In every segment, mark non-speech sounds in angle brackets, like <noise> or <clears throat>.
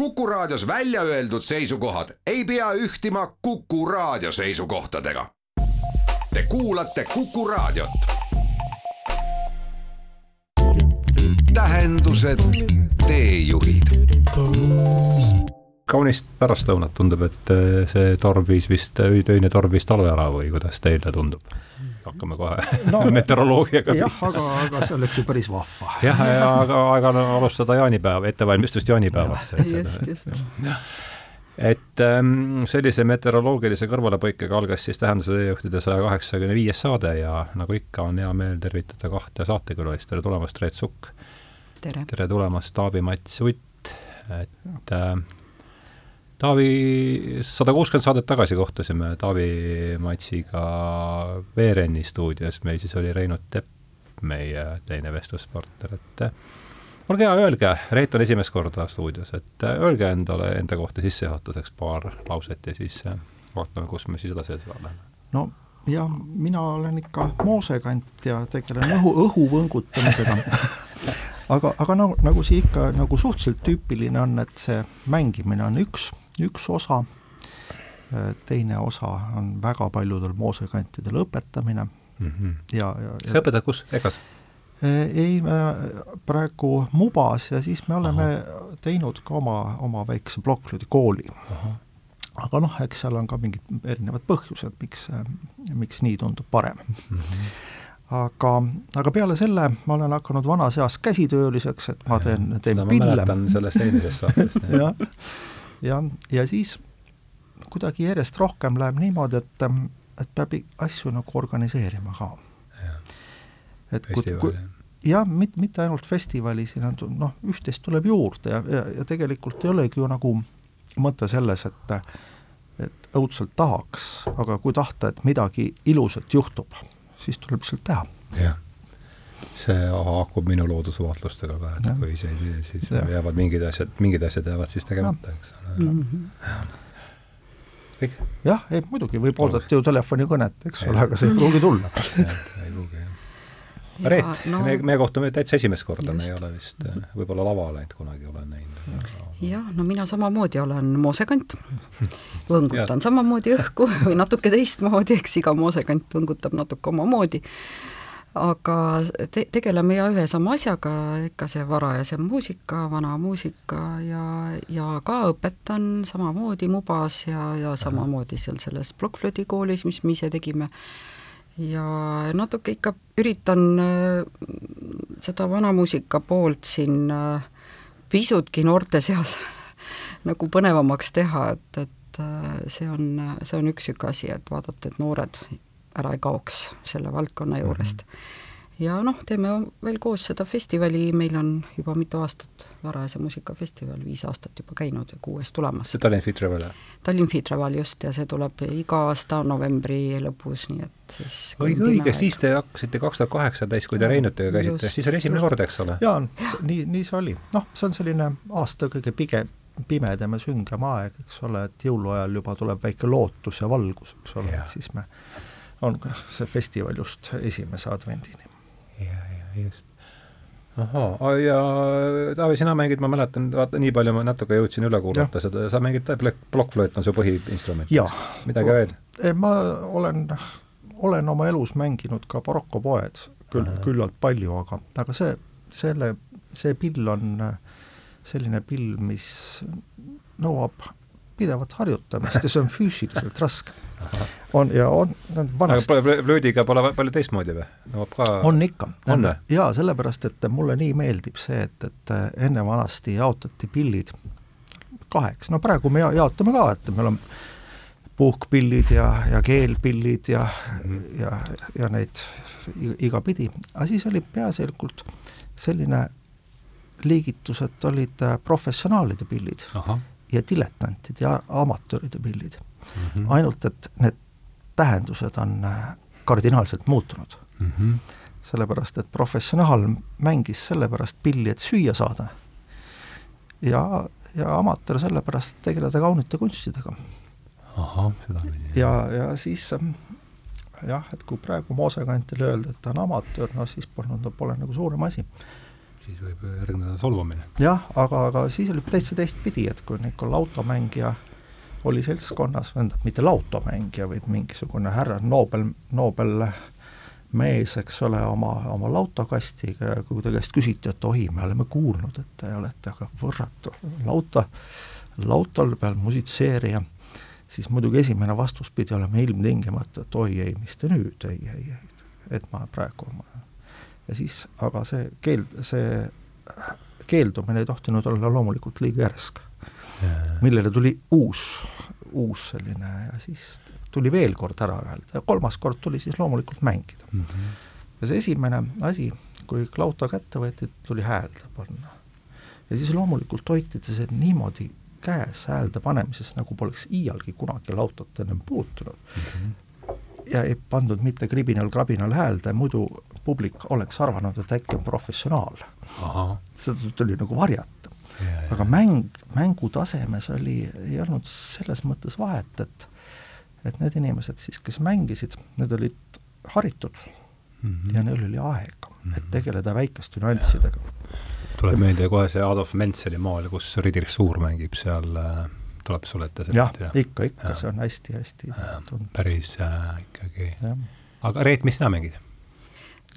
Kuku Raadios välja öeldud seisukohad ei pea ühtima Kuku Raadio seisukohtadega. Te kuulate Kuku Raadiot. tähendused, teejuhid kaunist pärastlõunat, tundub, et eh, see torm viis vist, öine torm viis talve ära või kuidas teile tundub? Hakkame kohe no, <laughs> meteoroloogiaga. jah, aga, aga see oleks ju päris vahva. jah, ja aga aeg on alustada jaanipäeva, ettevalmistust jaanipäevaks. just, just. et ähm, sellise meteoroloogilise kõrvalepõikega algas siis Tähenduse teejuhtide saja kaheksakümne viies saade ja nagu ikka, on hea meel tervitada kahte saatekülalist, tere tulemast, Reet Sukk! tere! tere tulemast, Taavi-Mats Utt, et äh, Taavi, sada kuuskümmend saadet tagasi kohtusime Taavi Matsiga Veereni stuudios, meil siis oli Reinud Tepp, meie teine vestluspartner, et olge hea, öelge, Reit on esimest korda stuudios, et öelge endale, enda kohta sissejuhatuseks paar lauset ja siis vaatame, kus me siis edasi läheme. no jah, mina olen ikka moosekant ja tegelen õhu, õhu võngutamisega <laughs> aga, aga nagu, nagu see ikka nagu suhteliselt tüüpiline on, et see mängimine on üks, üks osa, teine osa on väga paljudel moosekantidel õpetamine mm -hmm. ja, ja, ja sa õpetad kus, EKA-s? ei, me praegu Mubas ja siis me oleme Aha. teinud ka oma, oma väikse plokkflöödikooli. aga noh, eks seal on ka mingid erinevad põhjused, miks, miks nii tundub parem mm. -hmm aga, aga peale selle ma olen hakanud vanas eas käsitööliseks, et ma teen, teen pille. sellest eelmisest saatest. <laughs> jah, ja, ja siis kuidagi järjest rohkem läheb niimoodi, et, et peab asju nagu organiseerima ka. et kui, kui jah, mit-, mitte ainult festivali, siin on noh, üht-teist tuleb juurde ja, ja, ja tegelikult ei olegi ju nagu mõte selles, et et õudselt tahaks, aga kui tahta, et midagi ilusat juhtub siis tuleb lihtsalt teha. jah, see haakub minu loodusvaatlustega ka, et ja. kui see, siis ja. jäävad mingid asjad, mingid asjad jäävad siis tegemata, eks ole mm. -hmm. kõik? jah, ei muidugi, võib oodata ju telefonikõnet, eks ole, aga see ei pruugi tulla. ei pruugi. Reet, no, me, me kohtume täitsa esimest korda, me ei ole vist võib-olla lavale ainult kunagi olen näinud. jah, no mina samamoodi olen moosekant, võngutan samamoodi õhku <laughs> või natuke teistmoodi, eks iga moosekant võngutab natuke omamoodi, aga te-, tegeleme ja ühe sama asjaga, ikka see varajase muusika, vana muusika ja, ja ka õpetan samamoodi Mubas ja, ja samamoodi seal selles plokkflöödikoolis, mis me ise tegime ja natuke ikka üritan äh, seda vanamuusika poolt siin äh, pisutki noorte seas <laughs> nagu põnevamaks teha, et, et äh, see on, see on üks niisugune asi, et vaadata, et noored ära ei kaoks selle valdkonna juurest mm. -hmm ja noh, teeme veel koos seda festivali, meil on juba mitu aastat varajase muusikafestival, viis aastat juba käinud ja kuues tulemas. see Tallinn Festival, jah? Tallinn Festival just, ja see tuleb iga aasta novembri lõpus, nii et siis õige, õige, siis te hakkasite kaks tuhat kaheksateist, kui te Reinutega käisite, siis oli esimene kord, eks ole? jaa, nii, nii see oli. noh, see on selline aasta kõige pigem pimedam ja süngem aeg, eks ole, et jõuluajal juba tuleb väike lootus ja valgus, eks ole, et siis me, on see festival just esimese advendini ja, ja just. ahaa, ja Taavi, sina mängid, ma mäletan, vaata nii palju ma natuke jõudsin üle kuulata seda, sa mängid, plokkflööt on su põhiinstrument. midagi veel? ma olen, olen oma elus mänginud ka barokopoed, küll, küllalt palju, aga, aga see, selle, see pill on selline pill, mis nõuab pidevat harjutamist ja see on füüsiliselt raske. On ja on, on vanasti aga flöödiga pole palju teistmoodi või? ka on ikka. jaa, sellepärast, et mulle nii meeldib see, et, et enne vanasti jaotati pillid kaheks, no praegu me jaotame ka, et meil on puhkpillid ja, ja keelpillid ja mm, -hmm. ja, ja neid igapidi, aga siis oli peaasjalikult selline liigitus, et olid professionaalide pillid. Ja diletantide ja amatööride pillid mm. -hmm. ainult, et need tähendused on äh, kardinaalselt muutunud mm. -hmm. sellepärast, et professionaal mängis sellepärast pilli, et süüa saada. ja, ja amatöör sellepärast, et tegeleda kaunite kunstidega. ahah, sedapidi. ja, ja siis ähm, jah, et kui praegu moosekantile öelda, et ta on amatöör, no siis polnud, pole nagu suurem asi. Siis võib järgneda solvumine. jah, aga, aga siis oli täitsa teistpidi, et kui Nikol automängija oli seltskonnas, tähendab mitte lautomängija, vaid mingisugune härra Nobel, Nobel mees, eks ole, oma, oma lautokastiga ja kui ta käest küsiti, et oi, me oleme kuulnud, et te olete aga võrratu lauta, lautol peal musitseerija, siis muidugi esimene vastus pidi olema ilmtingimata, et oi ei, mis te nüüd, ei, ei, ei, et ma praegu oma ja siis, aga see keeld, see keeldumine ei tohtinud olla loomulikult liiga järsk. millele tuli uus, uus selline ja siis tuli veel kord ära öelda ja kolmas kord tuli siis loomulikult mängida mm. -hmm. ja see esimene asi, kui Klauta kätte võeti, tuli häälde panna. ja siis loomulikult hoiti see niimoodi käes häälde panemises, nagu poleks iialgi kunagi lautot ennem puutunud mm. -hmm ja ei pandud mitte kribinal-krabinal häälde, muidu publik oleks arvanud, et äkki on professionaal. seda tuli nagu varjata. aga mäng, mängu tasemes oli, ei olnud selles mõttes vahet, et et need inimesed siis, kes mängisid, need olid haritud mm -hmm. ja neil oli aega mm, -hmm. et mhm. tegeleda väikeste nüanssidega. tuleb meelde kohe see Adolf Mentzeli maal, kus Friedrich Suur mängib seal äh, tuleb sulle ette sealt? jah ja., ikka, ikka, see on hästi-hästi päris äh, ikkagi. aga Reet, mis sina mängid?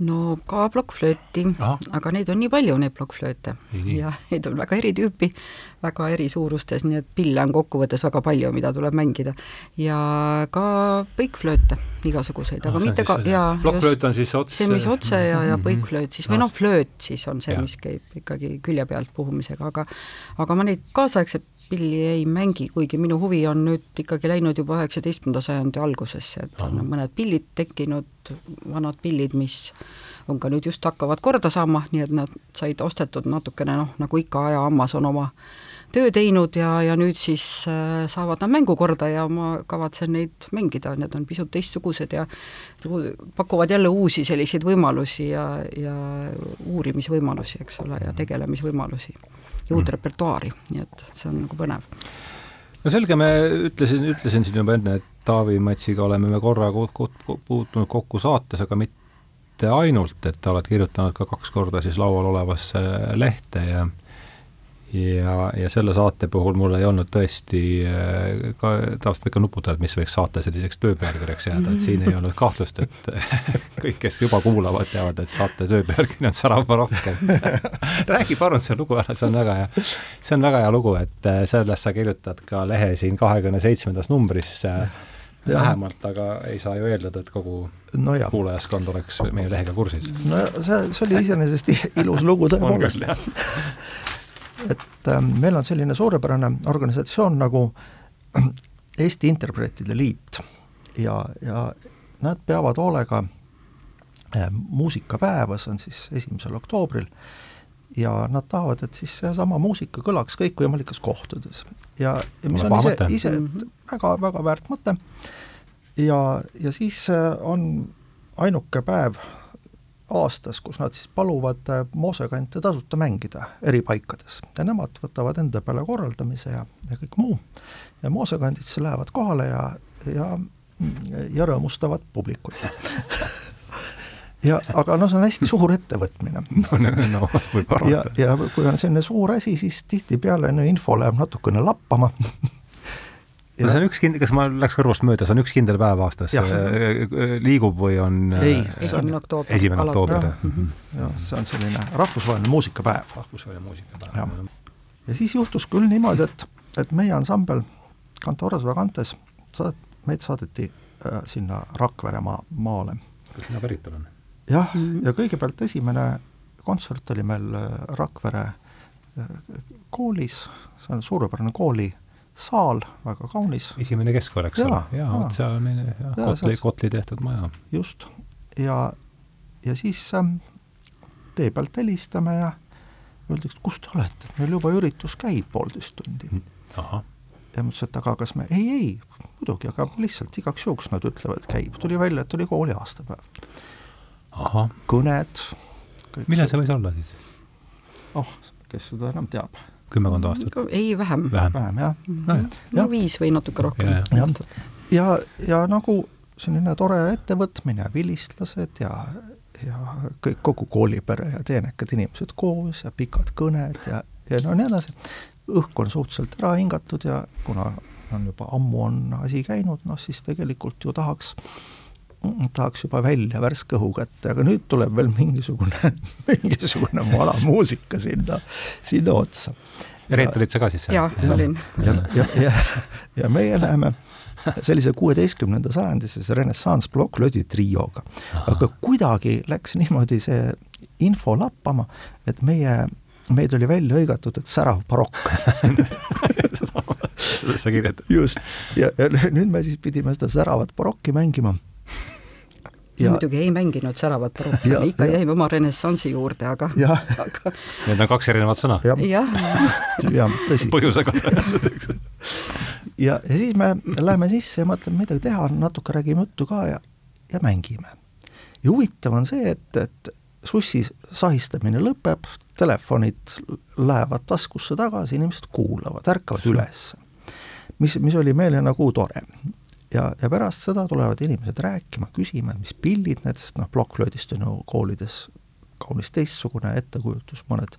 No ka plokkflööti, aga neid on nii palju, neid plokkflööte. ja neid on väga eri tüüpi, väga eri suurustes, nii et pille on kokkuvõttes väga palju, mida tuleb mängida. ja ka põikflööte, igasuguseid, aga mitte ka, jaa. plokkflööt on siis otse? see, mis otse ja, ja mhm. põikflööt siis, või noh, flööt siis on see, mis käib ikkagi külje pealt puhumisega, aga aga ma neid kaasaegseid pilli ei mängi, kuigi minu huvi on nüüd ikkagi läinud juba üheksateistkümnenda sajandi algusesse, et on mõned pillid tekkinud, vanad pillid, mis on ka nüüd just hakkavad korda saama, nii et nad said ostetud natukene noh, nagu ikka aja hammas on oma töö teinud ja, ja nüüd siis äh, saavad nad mängu korda ja ma kavatsen neid mängida, need on pisut teistsugused ja pakuvad jälle uusi selliseid võimalusi ja, ja uurimisvõimalusi, eks ole, ja tegelemisvõimalusi ja uut mm. repertuaari, nii et see on nagu põnev. no selge, me ütlesin, ütlesin siin juba enne, et Taavi Matsiga oleme me korra puutunud kokku saates, aga mitte ainult, et oled kirjutanud ka kaks korda siis laual olevasse lehte ja ja, ja selle saate puhul mul ei olnud tõesti äh, ka, tavaliselt ikka nuputad, mis võiks saate selliseks tööpealkirjaks jääda, et siin ei olnud kahtlust, et <laughs> kõik, kes juba kuulavad, teavad, et saate tööpealkiri on Sarava rohkem <laughs> räägi palun see lugu ära, see on väga hea, see on väga hea lugu, et äh, sellest sa kirjutad ka lehe siin kahekümne seitsmendas numbris äh, Ja. vähemalt, aga ei saa ju eeldada, et kogu no kuulajaskond oleks meie lehega kursis. no see, see oli iseenesest ilus lugu tõepoolest <laughs> et ähm, meil on selline suurepärane organisatsioon nagu <clears throat> Eesti Interpreetide Liit. Ja, ja nad peavad hoolega äh, muusikapäeva, see on siis esimesel oktoobril, ja nad tahavad, et siis seesama muusika kõlaks kõikvõimalikes kohtades. ja, ja mis on ise, ise väga, väga väärt mõte. Ja, ja siis äh, on ainuke päev aastas, kus nad siis paluvad äh, moosekante tasuta mängida eri paikades ja nemad võtavad enda peale korraldamise ja, ja kõik muu. ja moosekandid siis lähevad kohale ja, ja, ja rõõmustavad publikut <laughs> ja aga noh, see on hästi suur ettevõtmine <laughs> no, no, võib arvata. ja, ja kui on selline suur asi, siis tihtipeale no info läheb natukene lappama <laughs> no see on üks kind-, kas ma läks kõrvust mööda, see on üks kindel päev aastas, äh, äh, liigub või on äh, ei, esimene oktoober. esimene oktoober, jah. Mhm. jah, see on selline rahvusvaheline muusikapäev. rahvusvaheline muusikapäev. ja siis juhtus küll niimoodi, et, et meie ansambel Cantoras Vagantes saad-, meid saadeti äh, sinna Rakvere maa, maale. kust sina pärit olen? jah -hmm. ja kõigepealt esimene kontsert oli meil Rakvere koolis, see on suurepärane kooli saal, väga kaunis. esimene keskkool, eks ole, jaa, vot seal on meil jah, Kotli, Kotli tehtud maja. just, ja, ja siis ähm, tee pealt helistame ja öeldakse, kus te olete, et meil juba üritus käib poolteist tundi. Mm, ja ma ütlesin, et aga kas me, ei, ei, muidugi, aga lihtsalt igaks juhuks nad ütlevad, käib, tuli välja, et oli kooli aastapäev. kõned. millal see võis olla siis? oh, kes seda enam teab kümmekond aastat? ei, vähem. vähem, vähem, jah no,. no viis või natuke rohkem. ja, ja, ja, ja nagu selline tore ettevõtmine, vilistlased ja, ja kõik, kogu koolipere ja teenekad inimesed koos ja pikad kõned ja, ja no nii edasi. õhk on suhteliselt ära hingatud ja kuna on juba ammu on asi käinud, noh siis tegelikult ju tahaks tahaks juba välja värske õhu kätte, aga nüüd tuleb veel mingisugune <laughs> mingisugune vana muusika sinna, sinna otsa. Reet, olid sa ka siis seal? jaa, olin. ja, ja, ja, ja meie läheme sellise kuueteistkümnenda sajandi sellise renessanss plokklöödi trioga. aga kuidagi läks niimoodi see info lappama, et meie, meid oli välja hõigatud, et särav barokk <laughs> seda sa kirjeldad. just, ja, ja nüüd me siis pidime seda säravat barokki mängima ja muidugi ei mänginud säravat barokki, me ikka ja. jäime oma renessansi juurde, aga, aga Need on kaks erinevat sõna ja.. jah. <laughs> jah, tõsi. põhjusega ja, ja siis me läheme sisse ja mõtleme midagi teha, natuke räägime juttu ka ja, ja mängime. ja huvitav on see, et, et sussi sahistamine lõpeb, telefonid lähevad taskusse tagasi, inimesed kuulavad, ärkavad üles. mis, mis oli meile nagu tore ja, ja pärast seda tulevad inimesed rääkima, küsima, et mis pillid need, sest noh, plokkflöödist on ju koolides kaunis teistsugune ettekujutus, mõned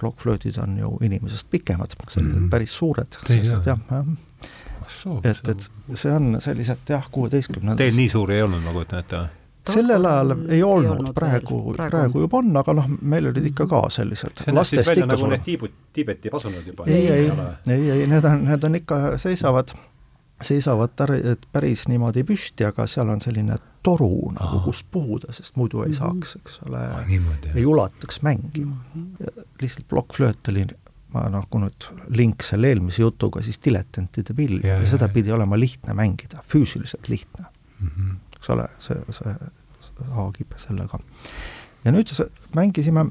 plokkflöödid on ju inimesest pikemad, sellised mm -hmm. päris suured, sellised jah, jah. et, et see on sellised jah, kuueteistkümnendast Teil nii suuri ei olnud, ma kujutan ette või? sellel ajal ei olnud, olnud, praegu, praegu, praegu juba on, aga noh, meil olid ikka ka sellised. see näeb siis välja nagu need Tiibut, Tiibeti pasunud juba. ei, ei, ei, ei, need on, need on ikka, seisavad seisavad päris niimoodi püsti, aga seal on selline toru nagu, kust puhuda, sest muidu ei mhm. saaks, eks ole, ei ulataks mängima mm. -hmm. lihtsalt plokkflööt oli, ma kui nüüd link selle eelmise jutuga, siis diletantide pill ja, ja seda pidi olema lihtne mängida, füüsiliselt lihtne mm. -hmm. eks ole, see, see haagib sellega. ja nüüd mängisime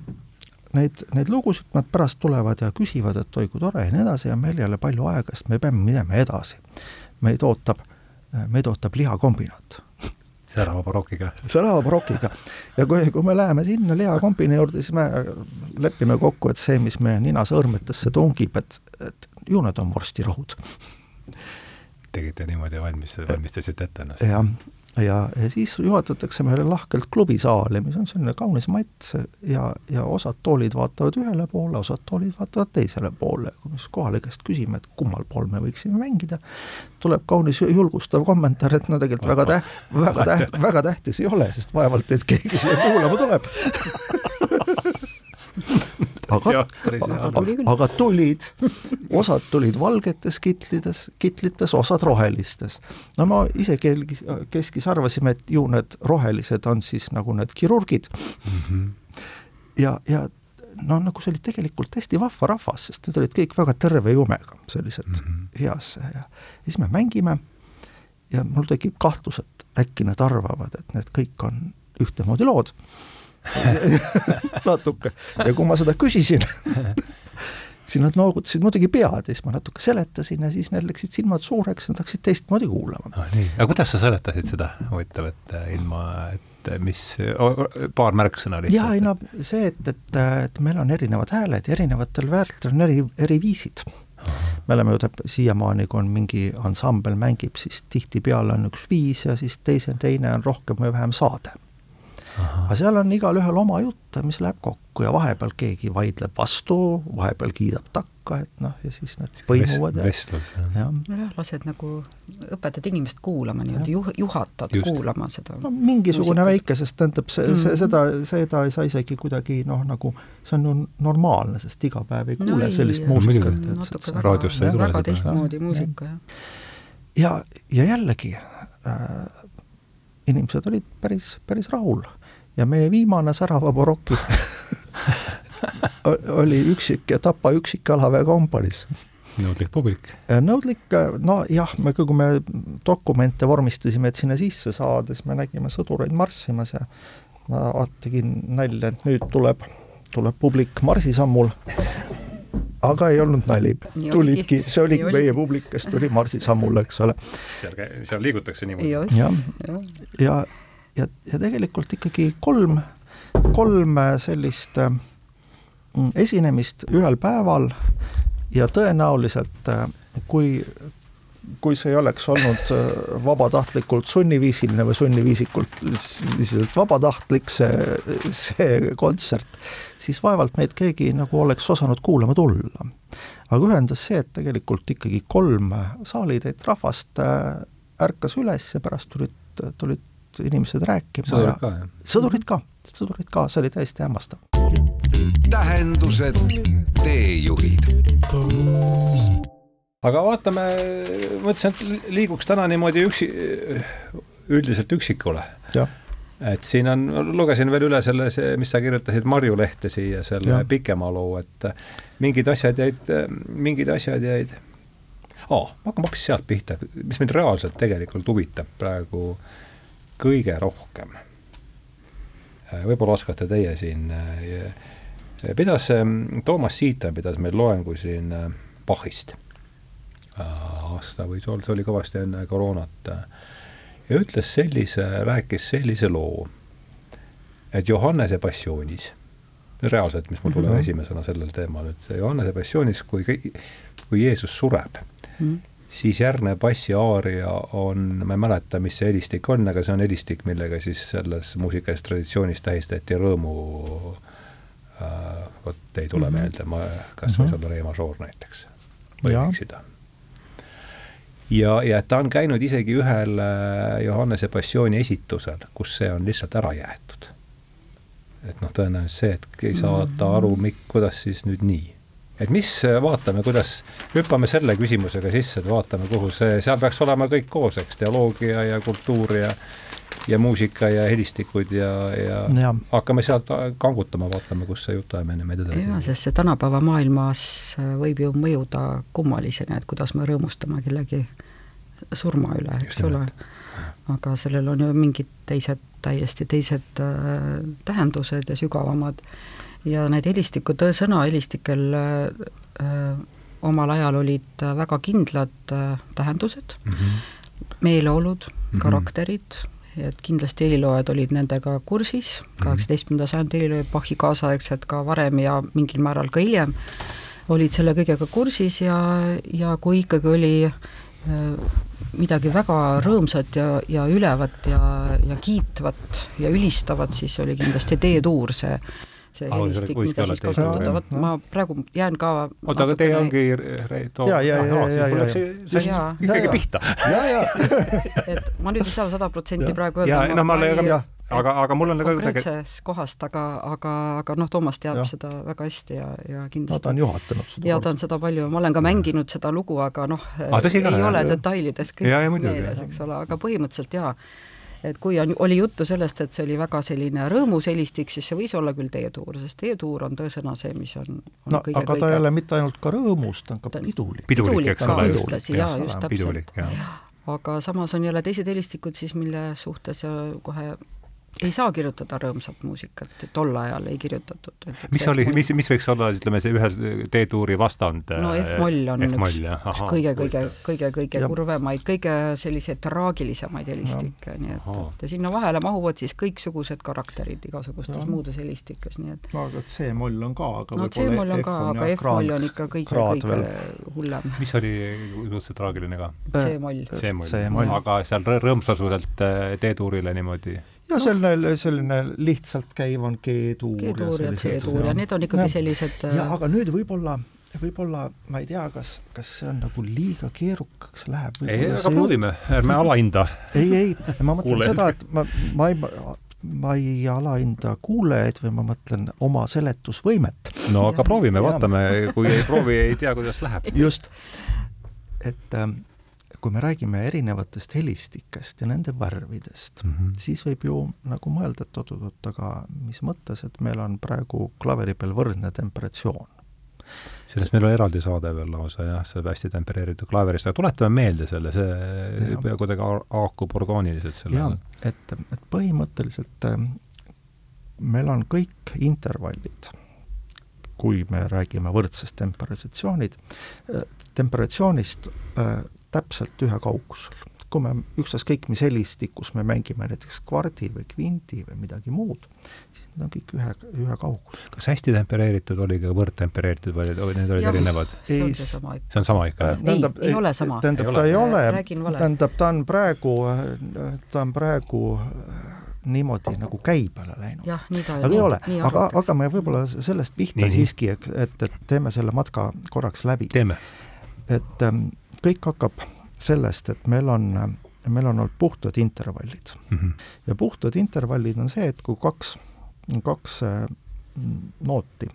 neid, neid lugusid, nad pärast tulevad ja küsivad, et oi kui tore ja nii edasi ja meil ei ole palju aega, sest me peame minema edasi meid ootab, meid ootab lihakombinaat särava barokiga. särava barokiga. ja kui, kui me läheme sinna lihakombini juurde, siis me lepime kokku, et see, mis meie ninasõõrmetesse tungib, et, et ju need on vorstirohud. tegite niimoodi valmis, valmistasite ette ennast? jah, ja, ja siis juhatatakse meile lahkelt klubisaali, mis on selline kaunis matt ja, ja osad toolid vaatavad ühele poole, osad toolid vaatavad teisele poole. kui me siis kohale käest küsime, et kummal pool me võiksime mängida, tuleb kaunis julgustav kommentaar, et no tegelikult väga täht-, väga täht-, väga tähtis ei ole, sest vaevalt, et keegi siia kuulama tuleb <laughs> aga, aga tulid, osad tulid valgetes kitlides, kitlites, osad rohelistes. no ma ise kelgis, keskis arvasime, et ju need rohelised on siis nagu need kirurgid mm. -hmm. ja, ja no nagu see oli tegelikult hästi vahva rahvas, sest need olid kõik väga terve jumega, sellised mm -hmm. heas ja, ja siis me mängime ja mul tekib kahtlus, et äkki nad arvavad, et need kõik on ühtemoodi lood <laughs> natuke ja kui ma seda küsisin <laughs> siis nad noogutasid muidugi pead ja siis ma natuke seletasin ja siis neil läksid silmad suureks, nad hakkasid teistmoodi kuulama ah,. nii, aga kuidas sa seletasid seda, huvitav, et äh, ilma, et äh, mis, paar märksõna lihtsalt? jaa, ei no see, et, et, et meil on erinevad hääled ja erinevatel väärtustel on eri, eri viisid. me oleme ju siiamaani, kui on mingi ansambel mängib, siis tihtipeale on üks viis ja siis teise, teine on rohkem või vähem saade aga seal on igalühel oma jutt, mis läheb kokku ja vahepeal keegi vaidleb vastu, vahepeal kiidab takka, et noh, ja siis nad põimuvad ja vestlus, jah. nojah, lased nagu, õpetad inimest kuulama niimoodi, juh-, juhatad Just. kuulama seda. no mingisugune muusikat. väike, sest tähendab, see, see, mhm. seda, seda ei saa isegi kuidagi noh, nagu see on ju normaalne, sest iga päev ei kuule no, ei, sellist muusikat. natuke väga, väga, väga teistmoodi muusika, jah. ja, ja jällegi äh, inimesed olid päris, päris rahul ja meie viimane Särava barokki <laughs> oli üksik, Tapa üksik-jalaväe kompaniis. nõudlik publik. nõudlik, nojah, me, kui me dokumente vormistasime, et sinna sisse saada, siis me nägime sõdureid marssimas ja ma tegin nalja, et nüüd tuleb, tuleb publik marsisammul, aga ei olnud nali, tulidki, see oligi meie publik, kes tuli marsisammule, eks ole. seal, seal liigutakse niimoodi. ja, ja, ja ja, ja tegelikult ikkagi kolm, kolm sellist äh, esinemist ühel päeval ja tõenäoliselt äh, kui kui see ei oleks olnud äh, vabatahtlikult sunniviisiline või sunniviisikult lihtsalt vabatahtlik, see, see kontsert, siis vaevalt meid keegi nagu oleks osanud kuulama tulla. aga ühendas see, et tegelikult ikkagi kolm saalitäit rahvast ärkas üles ja pärast tulid, tulid inimesed rääkima. sõdurid ka, jah? sõdurid ka, sõdurid ka, see oli täiesti hämmastav. tähendused, teejuhid aga vaatame, mõtlesin, et liiguks täna niimoodi üksi, üldiselt üksikule. et siin on, lugesin veel üle selle, see, mis sa kirjutasid Marju Lehte siia, selle ja. pikema loo, et mingid asjad jäid, mingid asjad jäid oh,, ma hakkan hoopis sealt pihta, mis mind reaalselt tegelikult huvitab praegu kõige rohkem. võib-olla oskate teie siin, pidas Toomas Siitan pidas meil loengu siin Bachist aasta võis olla, see oli kõvasti enne koroonat, ja ütles sellise, rääkis sellise loo, et Johannese passioonis, reaalselt, mis mul tuleb mm -hmm. esimesena sellel teemal, et Johannese passioonis, kui, kui Jeesus sureb mm, -hmm. Siis järgnev bassi aaria on, ma ei mäleta, mis see helistik on, aga see on helistik, millega siis selles muusikalises traditsioonis tähistati rõõmu äh, vot ei tule mm -hmm. meelde, ma, kas võis mm -hmm. olla Reema Soor näiteks, võin eksida ja, ja ta on käinud isegi ühel äh, Johannese passiooni esitusel, kus see on lihtsalt ära jäetud. et noh, tõenäoliselt see, et ei saada aru, mik-, kuidas siis nüüd nii. Et mis, äh, vaatame, kuidas, hüppame selle küsimusega sisse, et vaatame, kuhu see, seal peaks olema kõik koos, eks, teoloogia ja kultuur ja ja muusika ja helistikud ja, ja, ja hakkame sealt kangutama, vaatame, kus see jutuajamine meid edasi jaa, sest see tänapäeva maailmas äh, võib ju mõjuda kummalisena, et kuidas me rõõmustame kellegi surma üle, eks ole. aga sellel on ju mingid teised, täiesti teised äh, tähendused ja sügavamad. Ja need helistikud, sõna helistikel äh, omal ajal olid väga kindlad äh, tähendused mm, -hmm. meeleolud mm, -hmm. karakterid et kindlasti heliloojad olid nendega kursis, mhm. kaheksateistkümnenda sajandi heliloojad, Bachi kaasaegsed ka varem ja mingil määral ka hiljem, olid selle kõigega kursis ja, ja kui ikkagi oli äh, midagi väga rõõmsat ja, ja ülevat ja, ja kiitvat ja ülistavat, siis oli kindlasti D-tuur see see helistik, mida siis kasutada, vot ma praegu jään ka oota, aga teie ongi Reito ja, ja, ja, ja, ja, ja ikkagi pihta. <laughs> et ma nüüd ei saa sada protsenti praegu öelda. ja, no ma olen ka aga, aga mul on nagu konkreetsest kohast, aga, aga, aga noh, Toomas teab ja. seda väga hästi ja, ja kindlasti no, ta on juhatanud seda. ja ta on seda palju, ma olen ka mänginud seda lugu, aga noh, ei ka, ole detailides kõik meeles, eks ole, aga põhimõtteliselt jaa et kui on, oli juttu sellest, et see oli väga selline rõõmus helistik, siis see võis olla küll teetuur, sest teetuur on tõesõna see, mis on, on no kõige, aga ta ei ole mitte ainult ka rõõmus, ta on ka pidulik. pidulik, eks ole. ühtlasi, jaa, just täpselt. aga samas on jälle teised helistikud siis, mille suhtes kohe ei saa kirjutada rõõmsat muusikat, tol ajal ei kirjutatud. mis oli, mis, mis võiks olla, ütleme, see ühe D-tuuri vastand? no F-moll on üks, üks kõige-kõige, kõige-kõige kurvemaid, kõige selliseid traagilisemaid helistikke, nii et, et ja sinna vahele mahuvad siis kõiksugused karakterid igasugustes muudes helistikes, nii et no aga C-moll on ka, aga no C-moll on ka, aga F-moll on ikka kõige-kõige hullem. mis oli suhteliselt traagiline ka? C-moll. C-moll, aga seal rõõmsasuselt äh, D-tuurile niimoodi ja selline, selline lihtsalt käiv on G-tuur. G-tuur ja C-tuur ja need on ikkagi ja. sellised ja aga nüüd võib-olla, võib-olla ma ei tea, kas, kas see on nagu liiga keerukaks läheb. ei, aga proovime, ärme <laughs> alahinda. ei, ei, ma mõtlen Kuuled. seda, et ma, ma ei ma ei alahinda kuulajaid või ma mõtlen oma seletusvõimet. no aga proovime, vaatame, kui ei proovi, ei tea, kuidas läheb. just, et ähm, kui me räägime erinevatest helistikest ja nende värvidest mm, -hmm. siis võib ju nagu mõelda, et oot-oot, aga mis mõttes, et meil on praegu klaveri peal võrdne temperatsioon. sellest meil on eraldi saade veel lausa jah, see hästi tempereeritud klaverist, aga tuletame meelde selle, see kuidagi haakub orgaaniliselt selle jah, et, et põhimõtteliselt äh, meil on kõik intervallid, kui me räägime võrdsest temperatsioonid, äh, temperatsioonist äh, täpselt ühe kaugusel. kui me ükstaskõik mis helistikus me mängime näiteks kvardi või kvinti või midagi muud, siis need on kõik ühe, ühe kaugusel. kas hästi tempereeritud oli ka võrdtempereeritud või need olid Jah. erinevad? see on Ei, seesama see on sama ikka? Ei, ei ole sama. tähendab, Ei ta ole. ei ole, tähendab, ta on praegu, ta on praegu äh, niimoodi nagu käibele läinud. jah, aga ei ole, aga hakkame võib-olla sellest pihta Nii, siiski, et, et, et teeme selle matka korraks läbi. teeme. et ähm, kõik hakkab sellest, et meil on, meil on olnud puhtad intervallid Mm -hmm. ja puhtad intervallid on see, et kui kaks, kaks äh, nooti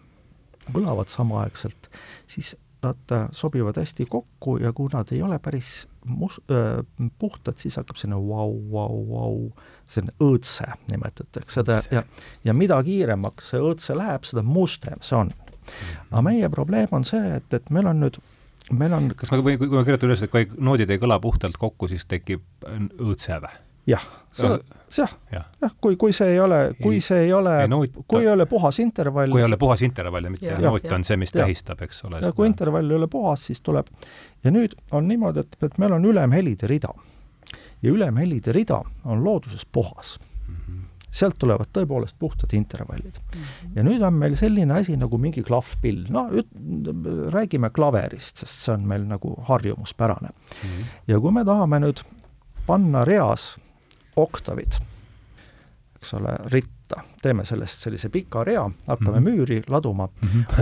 kõlavad samaaegselt, siis nad äh, sobivad hästi kokku ja kui nad ei ole päris mus- äh,, puhtad, siis hakkab selline vau, vau, vau, selline õõtse nimetatakse seda ja, ja mida kiiremaks see õõtse läheb, seda mustem see on. aga meie probleem on see, et, et meil on nüüd, meil on kas ma võin, kui ma kirjutan üles, et kui noodid ei kõla puhtalt kokku, siis tekib õõtse või? jah, jah, jah, jah, kui, kui see ei ole, kui see ei ole kui ei ole puhas intervall, kui ei ole puhas intervall ja mitte Jah, noot jah. on see, mis Jah. tähistab, eks ole. ja kui intervall ei ole puhas, siis tuleb ja nüüd on niimoodi, et, et meil on ülemhelide rida ja ülemhelide rida on looduses puhas. Sealt tulevad tõepoolest puhtad intervallid. ja nüüd on meil selline asi nagu mingi klahvpill, no üt-, räägime klaverist, sest see on meil nagu harjumuspärane. ja kui me tahame nüüd panna reas oktavid, eks ole, ritta, teeme sellest sellise pika rea, hakkame Mhm. müüri laduma,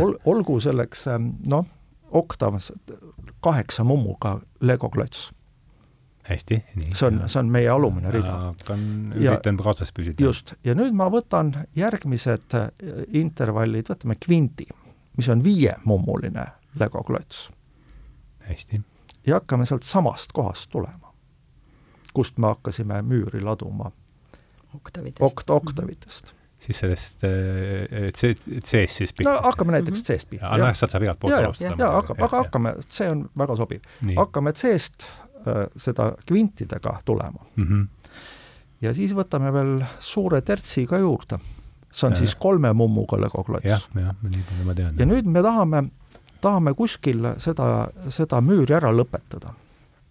ol-, olgu selleks noh, oktav kaheksa mummuga legoklots. Hästi, nii. see on, see on meie alumine rida. hakkan, Ja- üritan kaasas püsida. just, ja nüüd ma võtan järgmised äh, intervallid, võtame kvinti, mis on viiemummuline legoklots hästi. ja hakkame sealt samast kohast tulema, kust me hakkasime müüri laduma oktavidest. okt-, oktavitest. siis sellest äh, C, C-st siis no hakkame näiteks C-st pihta. aga noh, sealt saab igalt poolt ja, ja, alustada. ja hakkab, aga hakkame, see on väga sobiv. Hakkame C-st seda kvintidega tulema mm. -hmm. ja siis võtame veel suure tertsi ka juurde. see on Ja. siis kolme mummuga legoklots. jah, jah, nii palju ma tean. ja nüüd me tahame, tahame kuskil seda, seda müüri ära lõpetada.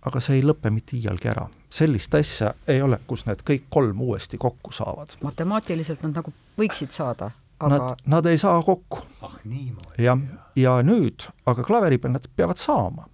aga see ei lõpe mitte iialgi ära. sellist asja ei ole, kus need kõik kolm uuesti kokku saavad. matemaatiliselt nad nagu võiksid saada, aga Nad, nad ei saa kokku. ah niimoodi. jah, ja nüüd, aga klaveri peal nad peavad saama.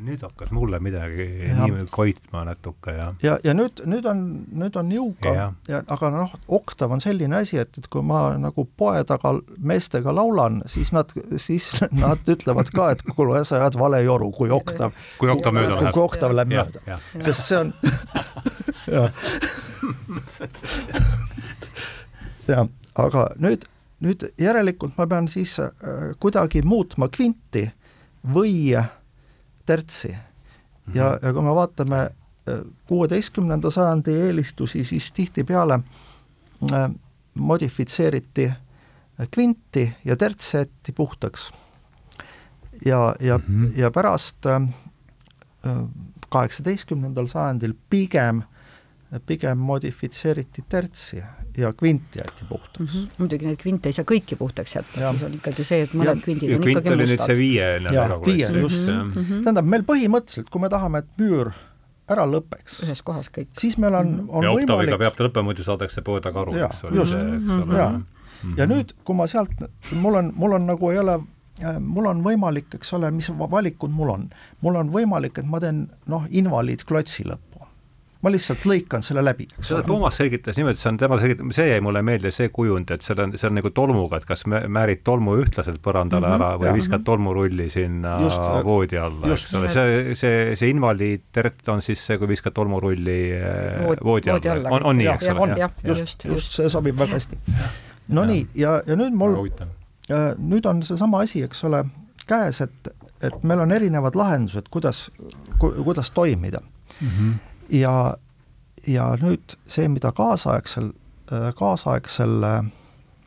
Nüüd hakkas mulle midagi Jah. nii koitma natuke ja ja, ja nüüd, nüüd on, nüüd on jõuga Jah. ja aga noh, oktav on selline asi, et, et kui ma nagu poe taga meestega laulan, siis nad, siis <laughs> nad ütlevad ka, et kuule, sa ajad vale joru, kui oktav, kui oktav mööda kui läheb. oktav läheb mööda. sest see on <laughs> jah. <laughs> ja aga nüüd, nüüd järelikult ma pean siis äh, kuidagi muutma kvinti või tertsi ja, ja kui me vaatame äh, kuueteistkümnenda sajandi eelistusi, siis tihtipeale äh, modifitseeriti äh, kvinti ja terts jäeti puhtaks. ja, ja mm, Mhm. -hmm. ja pärast äh, kaheksateistkümnendal sajandil pigem, pigem modifitseeriti tertsi ja kvint jäeti puhtaks mm. mm -hmm. muidugi neid kvinte ei saa kõiki puhtaks jätta, siis on ikkagi see, et mõned Ja- kvindid ja on kvint ikkagi oli nüüd see mustad. viie Jaa, viie, just. Mhm, mhm. tähendab, meil põhimõtteliselt, kui me tahame, et müür ära lõpeks, ühes kohas kõik. siis meil on, on ja oktaviga võimalik peab ta lõppema, muidu saadakse poe taga aru, Jaa, eks ole. just. jaa. Mhm. ja nüüd, kui ma sealt, mul on, mul on nagu ei ole, mul on võimalik, eks ole, mis va- valikud mul on. mul on võimalik, et ma teen noh, invaliidklotsi lõppu. Ma lihtsalt lõikan selle läbi, seda ole. Toomas selgitas niimoodi, see on, tema selgitab, see jäi mulle meelde, see kujund, et seal on, see on nagu tolmuga, et kas mä- määrid tolmu ühtlaselt põrandale Mhm, ära või jah. viskad tolmurulli sinna Just, äh, voodi alla, eks ole, see, see, see invaliidtert on siis see, kui viskad tolmurulli äh, Vood- voodi voodi alla, alla. on, on nii, eks ole? on, jah. just, just, just, see sobib väga hästi. Nonii, ja, ja nüüd mul. Äh, nüüd on seesama asi, eks ole, käes, et, et meil on erinevad lahendused, kuidas ku,, kuidas toimida mm. -hmm. Ja, ja nüüd see, mida kaasaegsel, kaasaegsel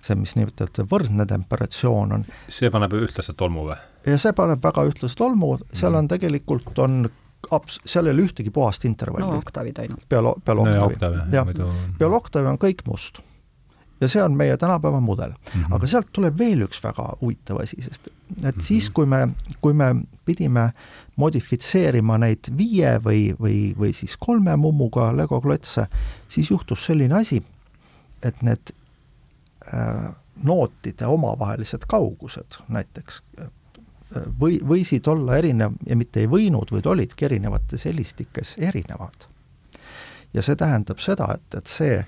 see, mis nimetatakse võrdne temperatsioon on, see paneb ühtlaselt tolmu või? ja see paneb väga ühtlast tolmu, seal Mhm. on tegelikult, on aps-, seal ei ole ühtegi puhast intervalli no oktavid ainult. peale, peale no ja oktavi. oktav jah, jah, muidu peale oktavi on kõik must. ja see on meie tänapäeva mudel mm. -hmm. aga sealt tuleb veel üks väga huvitav asi, sest et mm -hmm. siis, kui me, kui me pidime modifitseerima neid viie või, või, või siis kolme mummuga Lego klotse, siis juhtus selline asi, et need äh, nootide omavahelised kaugused näiteks äh, või, võisid olla erinev ja mitte ei võinud, vaid olidki erinevates helistikes erinevad. ja see tähendab seda, et, et see,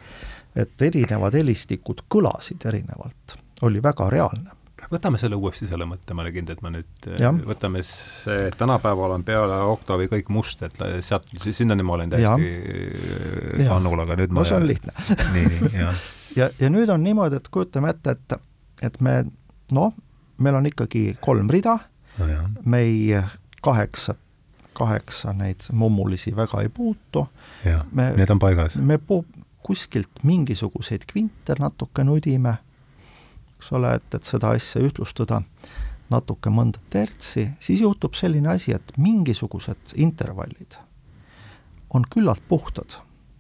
et erinevad helistikud kõlasid erinevalt, oli väga reaalne võtame selle uuesti, selle mõtte, ma olin kindel, et ma nüüd, äh, võtame see, tänapäeval on peale Octavi kõik must, et sealt, sinnani ma olen täiesti kannul, aga nüüd ma no see on lihtne. <laughs> Nii, nii, jah. <laughs> Ja, ja nüüd on niimoodi, et kujutame ette, et, et me noh, meil on ikkagi kolm rida. No, me ei kaheksa, kaheksa neid mummulisi väga ei puutu. me, need on paigas. me pu-, kuskilt mingisuguseid kvinte natuke nudime, eks ole, et, et seda asja ühtlustada natuke mõnda tertsi, siis juhtub selline asi, et mingisugused intervallid on küllalt puhtad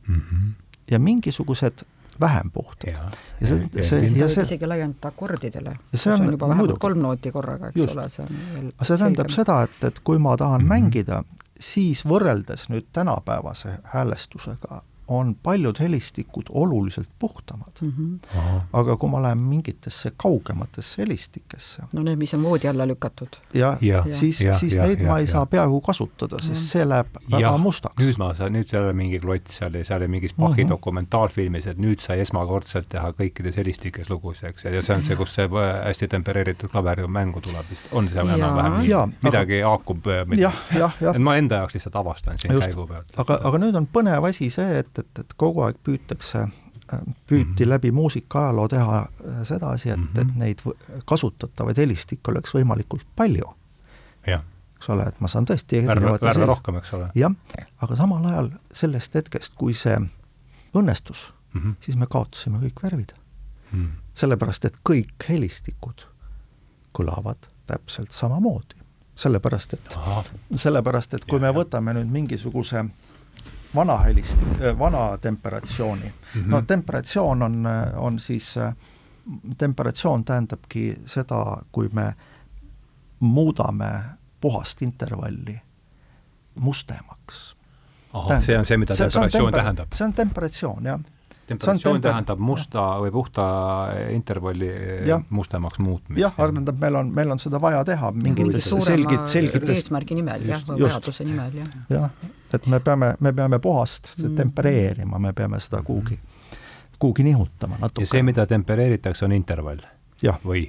mm. -hmm. ja mingisugused vähem puhtad. ja see, see, ja see isegi laiendada akordidele. see on, on juba vähemalt muidugi. kolm nooti korraga, eks Just. ole, see on veel aga see tähendab selgem. seda, et, et kui ma tahan mm -hmm. mängida, siis võrreldes nüüd tänapäevase häälestusega on paljud helistikud oluliselt puhtamad mm. -hmm. aga kui ma lähen mingitesse kaugematesse helistikesse no need, mis on voodi alla lükatud. jah ja, ja, siis, siis ja, neid ja, ma ei ja. saa peaaegu kasutada, sest see läheb väga ja, mustaks. nüüd ma saan, nüüd seal oli mingi klots seal ja seal oli mingis Bachi mm -hmm. dokumentaalfilmis, et nüüd sai esmakordselt teha kõikides helistikes lugusid, eks, ja see on see, kus see hästi tempereeritud klaver mängu tuleb, vist on seal enam-vähem midagi aga... haakub. jah, jah, jah. et ma enda jaoks lihtsalt avastan siin käigu pealt. aga, aga nüüd on põnev asi see, et et, et kogu aeg püütakse, püüti mm -hmm. läbi muusikaajaloo teha äh, sedasi, et mm, -hmm. et mhm. neid kasutatavaid helistikke oleks võimalikult palju. eks ole, et ma saan tõesti värve, värve rohkem, eks ole. jah, aga samal ajal sellest hetkest, kui see õnnestus mm, -hmm. siis me kaotasime kõik värvid mm. -hmm. sellepärast, et kõik helistikud kõlavad täpselt samamoodi. sellepärast, et, sellepärast, et kui ja, me võtame nüüd mingisuguse vana helist, äh, vana temperatsiooni mm. -hmm. no temperatsioon on, on siis, äh, temperatsioon tähendabki seda, kui me muudame puhast intervalli mustemaks. ahah, see on see, mida temperatsioon see temper, tähendab? see on temperatsioon, jah temperatsioon temper... tähendab musta ja. või puhta intervalli ja. mustemaks muutmist. jah, aga tähendab, meil on, meil on seda vaja teha mingites selgit-, selgites eesmärgi nimel jah, või vajaduse nimel jah. jah, et me peame, me peame puhast mm. tempereerima, me peame seda kuhugi, kuhugi nihutama natuke. ja see, mida tempereeritakse, on intervall? või?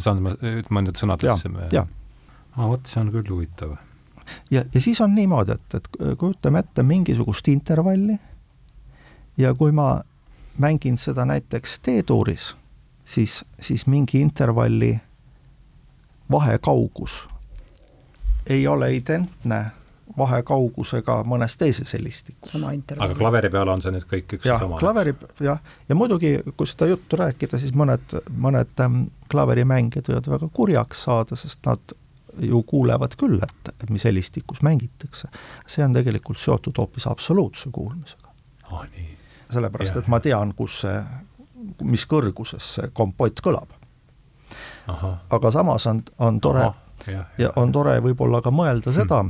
saan ma, ma nüüd sõnadesse aa, vot see on küll huvitav. ja, ja siis on niimoodi, et, et kujutame ette mingisugust intervalli ja kui ma mängin seda näiteks D-tuuris, siis, siis mingi intervalli vahekaugus ei ole identne vahekaugusega mõnes teises helistikus. aga klaveri peal on see nüüd kõik üks ja sama? klaveri, jah, ja muidugi, kui seda juttu rääkida, siis mõned, mõned ähm, klaverimängijad võivad väga kurjaks saada, sest nad ju kuulevad küll, et mis helistikus mängitakse. see on tegelikult seotud hoopis absoluutse kuulmisega. aa, nii. Sellepärast, et ma tean, kus see, mis kõrguses see kompott kõlab. aga samas on, on tore Aha, ja, ja on tore võib-olla ka mõelda hmm. seda,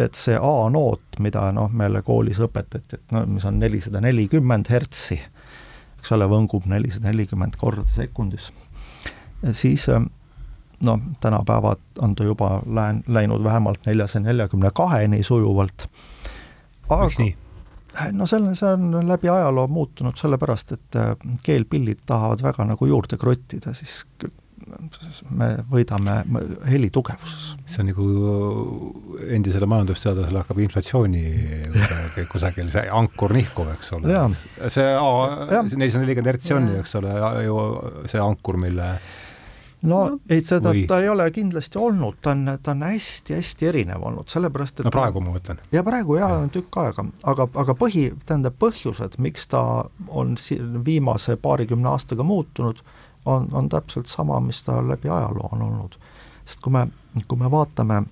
et see A-noot, mida noh, meile koolis õpetati, et no mis on nelisada nelikümmend hertsi, eks ole, võngub nelisada nelikümmend korda sekundis, siis noh, tänapäevad on ta juba lään-, läinud vähemalt neljasaja neljakümne kaheni sujuvalt. miks nii? No selle, see on läbi ajaloo muutunud sellepärast, et keelpillid tahavad väga nagu juurde krottida, siis me võidame heli tugevuses. see on nagu endisele majandusteadlasele hakkab inflatsiooni <laughs> kusagil see ankur nihkuv, eks ole. see nelisada nelikümmend hertsi on ju, eks ole, ju see ankur, mille no ei, seda või... ta ei ole kindlasti olnud, ta on, ta on hästi-hästi erinev olnud, sellepärast et no praegu ma mõtlen. ja praegu jaa, on tükk aega, aga, aga põhi, tähendab põhjused, miks ta on si-, viimase paarikümne aastaga muutunud, on, on täpselt sama, mis ta läbi ajaloo on olnud. sest kui me, kui me vaatame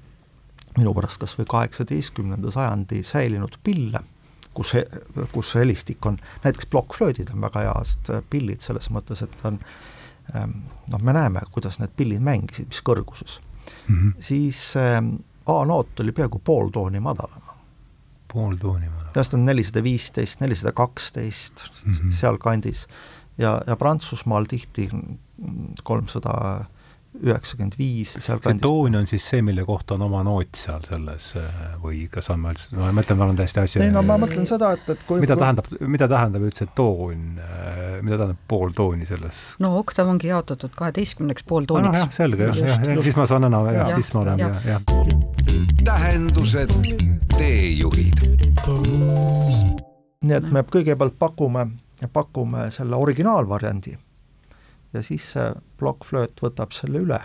minu pärast kas või kaheksateistkümnenda sajandi säilinud pille, kus, kus helistik on, näiteks plokkflöödid on väga head pillid selles mõttes, et on ähm, noh, me näeme, kuidas need pillid mängisid, mis kõrguses mm. -hmm. siis ähm, A-noot oli peaaegu pool tooni madalam. pool tooni madalam? tähendab, on nelisada viisteist, nelisada kaksteist, mhm. sealkandis. ja, ja Prantsusmaal tihti kolmsada üheksakümmend viis, sealkandis. toon on siis see, mille kohta on oma noot seal selles või kas on meil, no ma mõtlen, ma olen täiesti asja ei no ma mõtlen seda, et, et kui mida tähendab, mida tähendab üldse toon, mida tähendab pool tooni selles? no oktav ongi jaotatud kaheteistkümneks pooltooniks ah,. selge, jah, jah, jah, siis ma saan enam, jah, siis ma olen, jah, jah. tähendused, teejuhid. nii et me kõigepealt pakume, pakume selle originaalvariandi ja siis see plokkflööt võtab selle üle.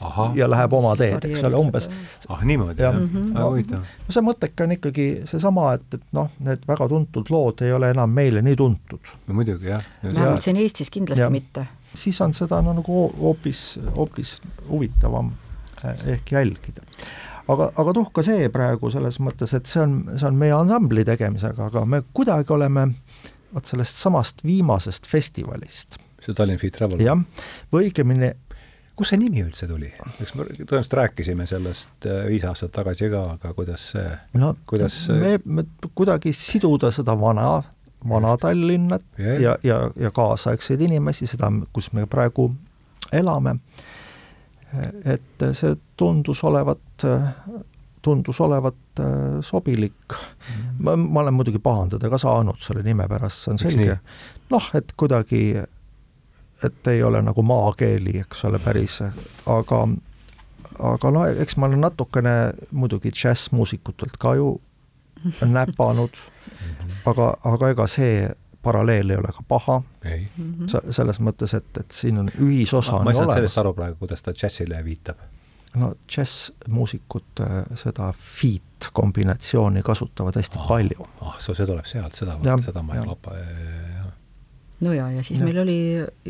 Aha. ja läheb oma teed, eks ole, umbes. ah niimoodi, jah, väga mhm. huvitav. no see mõtteke on ikkagi seesama, et, et noh, need väga tuntud lood ei ole enam meile nii tuntud. no muidugi, jah. vähemalt siin Eestis kindlasti ja, mitte. siis on seda no nagu hoopis, hoopis huvitavam eh, ehk jälgida aga, aga tuhka see praegu selles mõttes, et see on, see on meie ansambli tegemisega, aga me kuidagi oleme vot sellest samast viimasest festivalist see Tallinn Fit Travel? jah, või õigemini kust see nimi üldse tuli? eks me tõenäoliselt rääkisime sellest äh, viis aastat tagasi ka, aga kuidas see no kuidas me, me kuidagi siduda seda vana, vana Tallinnat ja, ja, ja, ja kaasaegseid inimesi, seda, kus me praegu elame, et see tundus olevat tundus olevat äh, sobilik mm.. ma, ma olen muidugi pahandada ka saanud selle nime pärast, see on selge. noh, et kuidagi et ei ole nagu maakeeli, eks ole, päris, aga aga no eks ma olen natukene muidugi džässmuusikutelt ka ju <laughs> näpanud, aga, aga ega see paralleel ei ole ka paha. selles mõttes, et, et siin on ühisosa ma, ma ei saanud sellest aru praegu, kuidas ta džässile viitab. no džässmuusikud äh, seda feat kombinatsiooni kasutavad hästi ah, palju. ah, see tuleb sealt, seda, seda ma ei lapa no ja, ja siis ja. meil oli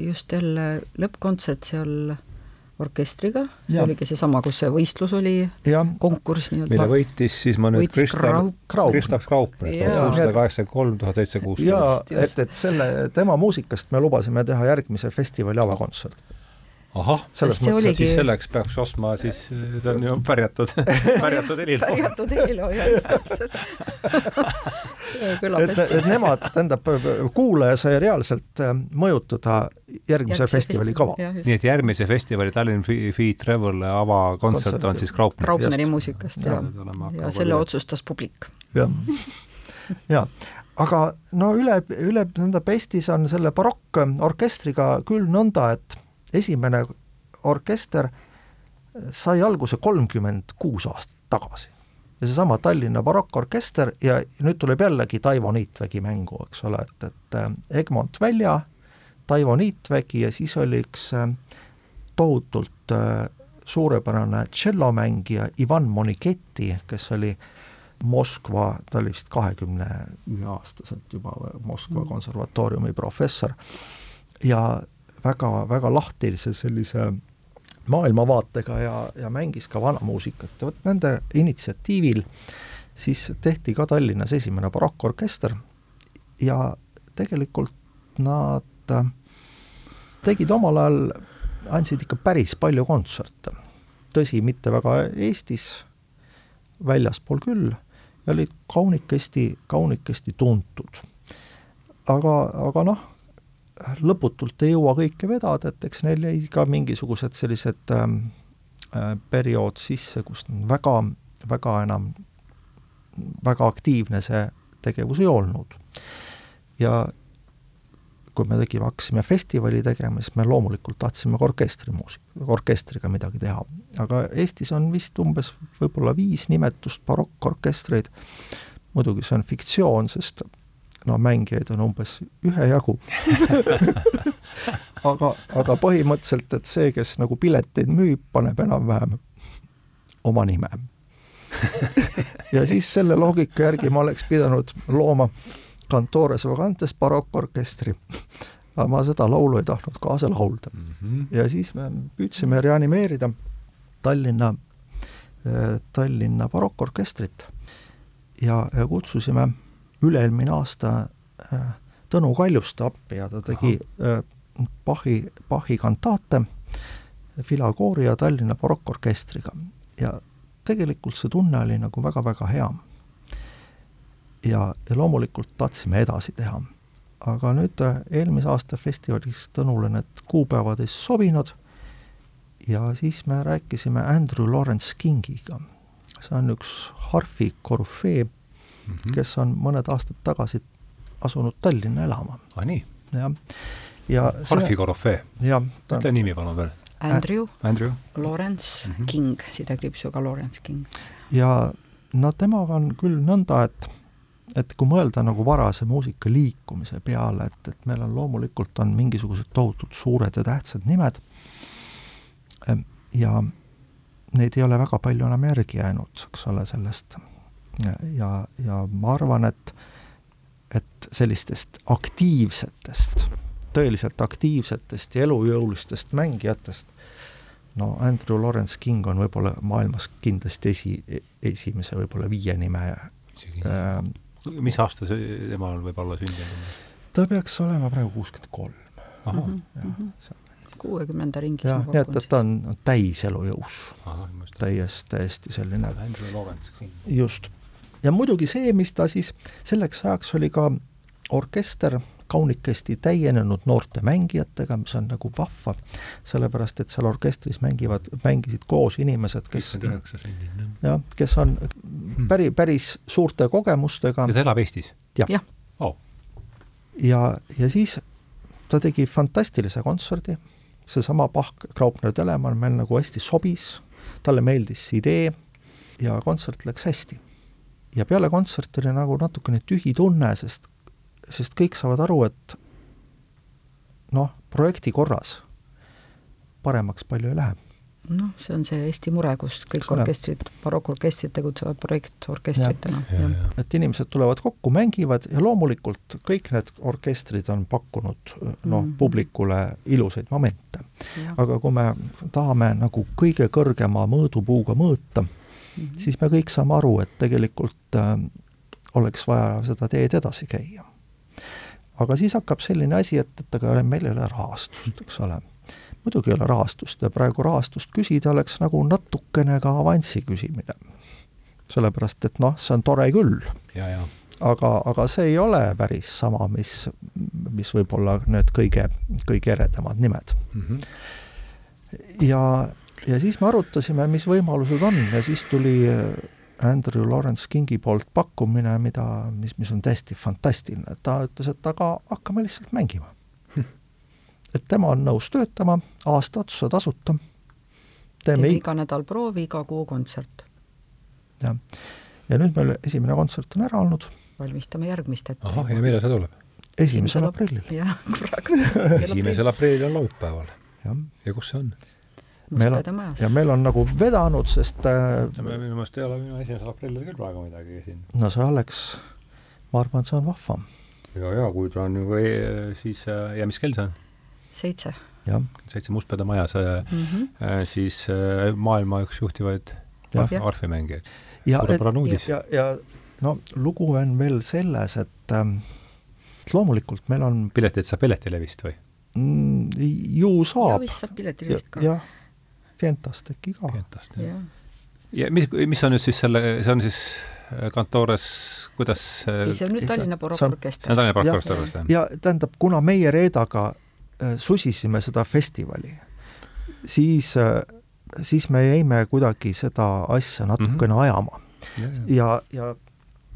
just jälle lõppkontsert seal orkestriga, see ja. oligi seesama, kus see võistlus oli, konkurss nii-öelda. mille võitis siis ma nüüd Kristav, Kristav Kraupner, kuussada kaheksakümmend kolm, tuhat seitse kuusteist. jaa, et, et selle, tema muusikast me lubasime teha järgmise festivali avakontserdi ahah, selles mõttes oligi..., et siis selleks peaks ostma siis, see on ju <laughs> pärjatud pärjatud heliloo. pärjatud heliloo, jah, just täpselt <laughs> et, et nemad, tähendab, kuulaja sai reaalselt äh, mõjutada järgmise Järgmise festivali kava. nii et järgmise festivali Tallinn Free Travel avakontsert on siis Graupner? Graupneri muusikast, jah. ja selle otsustas publik. jah, ja aga no üle, üle nõnda pestis on selle barokkorkestriga küll nõnda, et esimene orkester sai alguse kolmkümmend kuus aastat tagasi. Ja seesama Tallinna barokkorkester ja nüüd tuleb jällegi Taivo Niitvägi mängu, eks ole, et, et äh, Egmont Välja, Taivo Niitvägi ja siis oli üks äh, tohutult äh, suurepärane tšellomängija Ivan Moniketti, kes oli Moskva, ta oli vist kahekümne ühe aastaselt juba Moskva mm. konservatooriumi professor ja väga, väga lahtilise sellise maailmavaatega ja, ja mängis ka vanamuusikat ja vot nende initsiatiivil siis tehti ka Tallinnas esimene barokkorkester ja tegelikult nad äh, tegid omal ajal, andsid ikka päris palju kontserte. tõsi, mitte väga Eestis, väljaspool küll, ja olid kaunikesti, kaunikesti tuntud. aga, aga noh, lõputult ei jõua kõike vedada, et eks neil jäi ka mingisugused sellised ähm, äh, periood sisse, kus väga, väga enam, väga aktiivne see tegevus ei olnud. ja kui me tegime, hakkasime festivali tegema, siis me loomulikult tahtsime ka orkestrimuusika, orkestriga midagi teha. aga Eestis on vist umbes võib-olla viis nimetust barokkorkestreid, muidugi see on fiktsioon, sest no mängijaid on umbes ühejagu <laughs> aga, aga põhimõtteliselt, et see, kes nagu pileteid müüb, paneb enam-vähem oma nime <laughs> ja siis selle loogika järgi ma oleks pidanud looma Cantores Vagantes barokkorkestri. aga ma seda laulu ei tahtnud kaasa laulda mm. -hmm. ja siis me püüdsime reanimeerida Tallinna, Tallinna barokkorkestrit ja, ja kutsusime üle-eelmine aasta äh, Tõnu Kaljuste appi ja ta tegi äh, Bachi, Bachi kantaate Filakoori ja Tallinna barokkorkestriga ja tegelikult see tunne oli nagu väga-väga hea. ja, ja loomulikult tahtsime edasi teha. aga nüüd äh, eelmise aasta festivalis Tõnule need kuupäevad ei sobinud ja siis me rääkisime Andrew Lawrence Kingiga. see on üks harfi korüfee mm, -hmm. kes on mõned aastad tagasi asunud Tallinna elama. aa, nii? jah. ja harfi korüfee? jah. ütle nimi palun veel Andrew, Andrew. Lawrence mm -hmm. King, sidekriipsuga Lawrence King. ja no temaga on küll nõnda, et et kui mõelda nagu varase muusika liikumise peale, et, et meil on loomulikult, on mingisugused tohutult suured ja tähtsad nimed ja neid ei ole väga palju enam järgi jäänud, eks ole, sellest. Ja, ja ma arvan, et, et sellistest aktiivsetest tõeliselt aktiivsetest ja elujõulistest mängijatest, no Andrew Lawrence King on võib-olla maailmas kindlasti esi, esimese võib-olla viie nime äh, mis aasta see temal võib olla sündinud? ta peaks olema praegu kuuskümmend kolm. Mhm, kuuekümnenda ringis. jah, nii et, et ta on, on täis elujõus. täiesti, täiesti selline. Andrew Lawrence King. just. Ja muidugi see, mis ta siis selleks ajaks oli ka orkester kaunikesti täienenud noorte mängijatega, mis on nagu vahva, sellepärast et seal orkestris mängivad, mängisid koos inimesed, kes jah, kes on hmm. päri, päris suurte kogemustega. ja ta elab Eestis? jah ja. oh.. ja, ja siis ta tegi fantastilise kontserdi, seesama Bach, Graupner, Telemann meil nagu hästi sobis, talle meeldis see idee ja kontsert läks hästi. Ja peale kontserti oli nagu natukene tühi tunne, sest sest kõik saavad aru, et noh, projekti korras paremaks palju ei lähe. noh, see on see Eesti mure, kus kõik Eks orkestrid, barokkorkestrid tegutsevad projektorkestritena. et inimesed tulevad kokku, mängivad ja loomulikult kõik need orkestrid on pakkunud noh mm., publikule ilusaid momente. aga kui me tahame nagu kõige kõrgema mõõdupuuga mõõta mm, -hmm. siis me kõik saame aru, et tegelikult äh, oleks vaja seda teed edasi käia aga siis hakkab selline asi, et, et aga meil ei ole rahastust, eks ole. muidugi ei ole rahastust ja praegu rahastust küsida oleks nagu natukene ka avansi küsimine. sellepärast, et noh, see on tore küll. aga, aga see ei ole päris sama, mis, mis võib-olla need kõige, kõige eredamad nimed mm. -hmm. ja, ja siis me arutasime, mis võimalused on ja siis tuli Andrew Lawrence Kingi poolt pakkumine, mida, mis, mis on täiesti fantastiline, ta ütles, et aga hakkame lihtsalt mängima <laughs> et tema on nõus töötama aasta otsa tasuta. teeme iga nädal proovi, iga kuu kontsert. jah, ja nüüd meil esimene kontsert on ära olnud. valmistame järgmist ette. ahah, ja millal see tuleb? esimesel aprillil. jah, <laughs> praegu. <laughs> esimesel aprillil on laupäeval. ja kus see on? Meil on, ja meil on nagu vedanud, sest äh, minu meelest ei ole minu esimesel aprillil küll praegu midagi siin. no see oleks, ma arvan, et see on vahva. ja, ja kui ta on ju e, siis äh, ja mis kell see on? seitse. seitse Mustpeade majas mm, -hmm. siis maailma üks juhtivaid arfimängijaid. ja, ja, ja, ja no lugu on veel selles, et ähm, loomulikult meil on piletid saab Piletilevist või mm,? ju saab. ja vist saab Piletilevist ka. jah Fientast äkki ka. Fientast, jah. ja mis, mis on nüüd siis selle, see on siis äh, kantoores, kuidas ei, see on nüüd Tallinna barokkorkester. see on Tallinna barokkorkester, jah? ja tähendab, kuna meie Reedaga äh, susisime seda festivali, siis äh,, siis me jäime kuidagi seda asja natukene mm -hmm. ajama. ja, ja, ja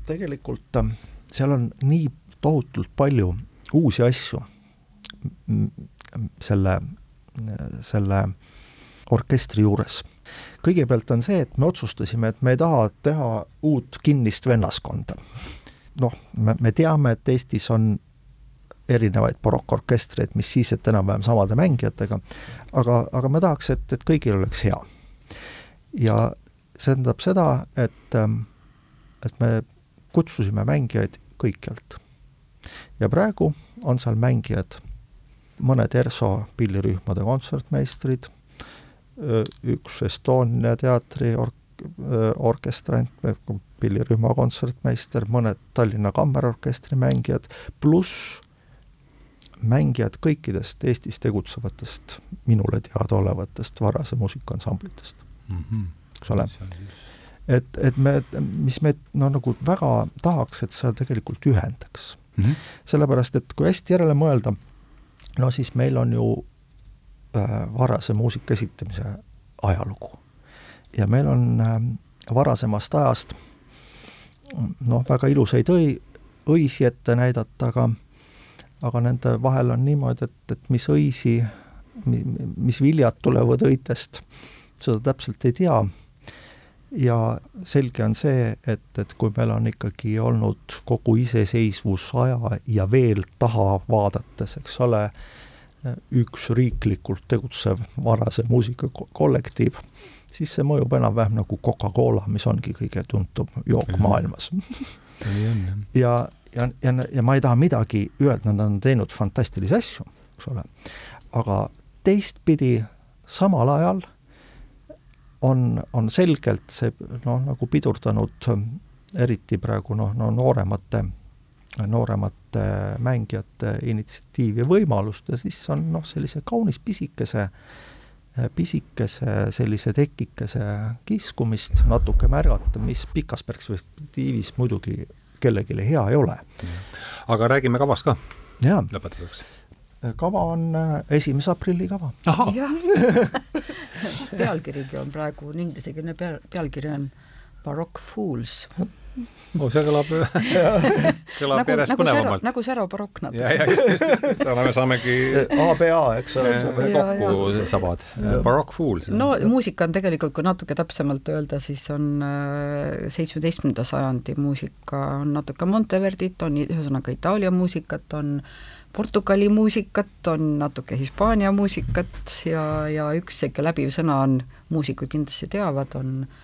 tegelikult äh, seal on nii tohutult palju uusi asju selle, selle äh, orkestri juures. kõigepealt on see, et me otsustasime, et me ei taha teha uut kinnist vennaskonda. noh, me, me teame, et Eestis on erinevaid barokkorkestreid, mis siis, et enam-vähem samade mängijatega, aga, aga me tahaks, et, et kõigil oleks hea. ja see tähendab seda, et, et me kutsusime mängijaid kõikjalt. ja praegu on seal mängijad mõned ERSO pillirühmade kontsertmeistrid, üks Estonia teatri ork-, orkestrant, pillirühma kontsertmeister, mõned Tallinna Kammerorkestri mängijad, pluss mängijad kõikidest Eestis tegutsevatest minule teadaolevatest varase muusikaansamblitest mm. -hmm. eks ole? et, et me, mis me no nagu väga tahaks, et see tegelikult ühendaks mm. -hmm. sellepärast, et kui hästi järele mõelda, no siis meil on ju äh, varase muusika esitamise ajalugu. ja meil on äh, varasemast ajast noh, väga ilusaid õi, õisi ette näidata, aga aga nende vahel on niimoodi, et, et mis õisi, mis viljad tulevad õitest, seda täpselt ei tea. ja selge on see, et, et kui meil on ikkagi olnud kogu iseseisvusaja ja veel taha vaadates, eks ole, üks riiklikult tegutsev varase muusikakollektiiv, siis see mõjub enam-vähem nagu Coca-Cola, mis ongi kõige tuntum jook maailmas. ja ja, ja, ja ma ei taha midagi öelda, nad on teinud fantastilisi asju, eks ole, aga teistpidi samal ajal on, on selgelt see noh, nagu pidurdanud eriti praegu noh, no nooremate, nooremate mängijate initsiatiivi ja võimalust ja siis on noh, sellise kaunis pisikese pisikese sellise tekikese kiskumist natuke märgata, mis pikas perspektiivis muidugi kellelegi hea ei ole. aga räägime kavast ka. Lõpetuseks. kava on äh, esimese aprilli kava. <laughs> pealkirigi on praegu, inglisekeelne peal, pealkiri on Baroque Fools oh, see kõlab <laughs> kõlab nagu, järjest nagu põnevamalt. nagu Säro barokk natuke. ja, ja just, just, just, just, saame, saamegi <laughs> ABA, eks ole. kokku sabad. Baroque Fools. no muusika on tegelikult, kui natuke täpsemalt öelda, siis on äh, seitsmeteistkümnenda sajandi muusika, on natuke Monteverdit, on ühesõnaga Itaalia muusikat, on Portugali muusikat, on natuke Hispaania muusikat ja, ja üks sihuke läbiv sõna on, muusikud kindlasti teavad, on äh,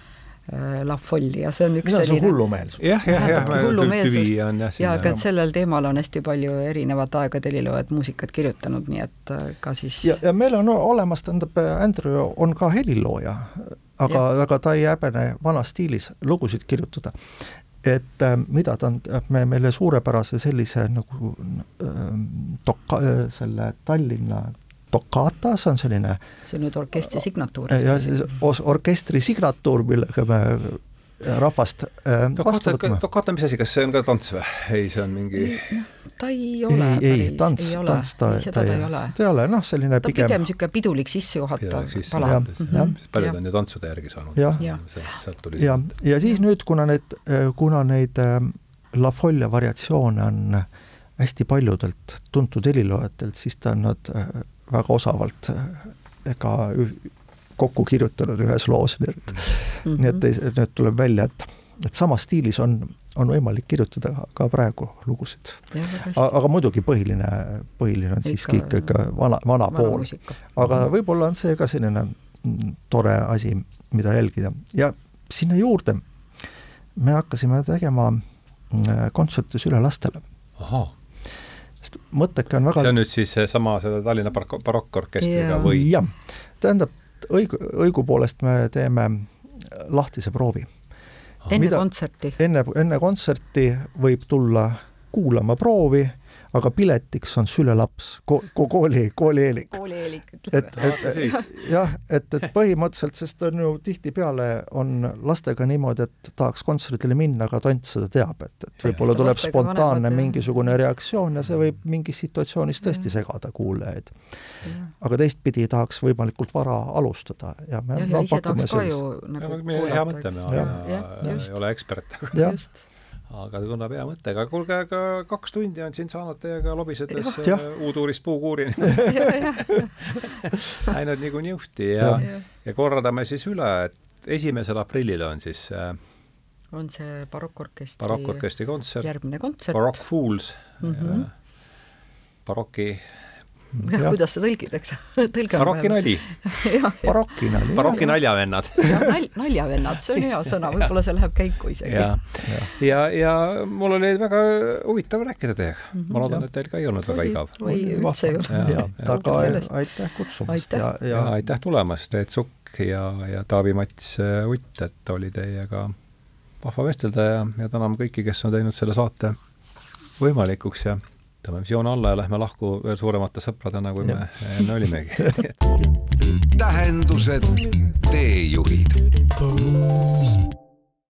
Äh, La Folli ja see on üks Mida selline hullumeelsus. jah, jah, jah, hullumeelsust. ja ka sellel teemal on hästi palju erinevat aegade heliloojad muusikat kirjutanud, nii et äh, ka siis ja, ja meil on olemas, tähendab, Andrew on ka helilooja, aga, aga ta ei häbene vanas stiilis lugusid kirjutada. Et äh, mida ta on, me meile suurepärase sellise nagu äh, doka- äh,, selle Tallinna Toccata, see on selline see on nüüd orkestri signatuur. ja siis orkestri signatuur, millega me rahvast äh, vastu võtame. Toccata, mis asi, kas see on ka tants või? ei, see on mingi ta ei ole ei, ei, tants, tants ta, ta, ta ei ole. ta ei ole, noh, selline ta pigem pigem niisugune pidulik sissejuhatav pala. Mhm. paljud on ju tantsude järgi saanud. sealt tuli ja, ja siis nüüd, kuna need, kuna neid äh, La Folle variatsioone on hästi paljudelt tuntud heliloojatelt, siis ta on nad äh, väga osavalt ka kokku kirjutanud ühes loos, nii et mm, -hmm. nii et mhm. nüüd tuleb välja, et, et samas stiilis on, on võimalik kirjutada ka praegu lugusid. aga muidugi põhiline, põhiline on siiski ikka, ikka vana, vana, vana pool. aga mhm. võib-olla on see ka selline tore asi, mida jälgida ja sinna juurde me hakkasime tegema mm, kontserte Süle lastele. ahah sest mõtteke on väga see on nüüd siis seesama selle Tallinna barok-, barokkorkestriga yeah. või? jah, tähendab, õigu, õigupoolest me teeme lahtise proovi. enne Mida, kontserti? enne, enne kontserti võib tulla kuulama proovi aga piletiks on sülelaps ko, ko, kooli, koolieelik. koolieelik, ütleme. et, et jah, et, et põhimõtteliselt, sest on ju tihtipeale on lastega niimoodi, et tahaks kontserdile minna, aga tont seda teab, et, et võib-olla tuleb spontaanne vanemad, mingisugune reaktsioon ja see võib mingis situatsioonis tõesti segada kuulajaid. aga teistpidi tahaks võimalikult vara alustada ja me ja, ja ise tahaks ka ju nagu kuulata. hea mõte, me ei ole ekspert. just aga tundub hea mõte, aga kuulge, aga kaks tundi on siin saanud teiega lobisedes uuduurist puukuurini läinud <laughs> <laughs> nagu niuhti ja, ja., ja kordame siis üle, et esimesel aprillil on siis äh, on see barokkorkestri barokkorkestri kontsert, järgmine kontsert, Baroque Fools. Mm, -hmm. baroki jah, kuidas sa tõlgid, eks? <laughs> Tõlge barokinali barokinali. <laughs> barokinnaljavennad <laughs> nal-, naljavennad, see on hea sõna, võib-olla see läheb käiku isegi. ja, ja, ja, ja mul oli väga huvitav rääkida teiega. Mm. -hmm. ma loodan, et teil ka ei olnud väga igav. või üldse ei olnud. aga aitäh kutsumast ja, ja, ja aitäh tulemast, Reet Sukk ja, ja Taavi-Mats Utt, et oli teiega vahva vestelda ja, ja täname kõiki, kes on teinud selle saate võimalikuks ja tõmbame siis joone alla ja lähme lahku veel suuremate sõpradena, kui me enne olimegi. Tähendused, teejuhid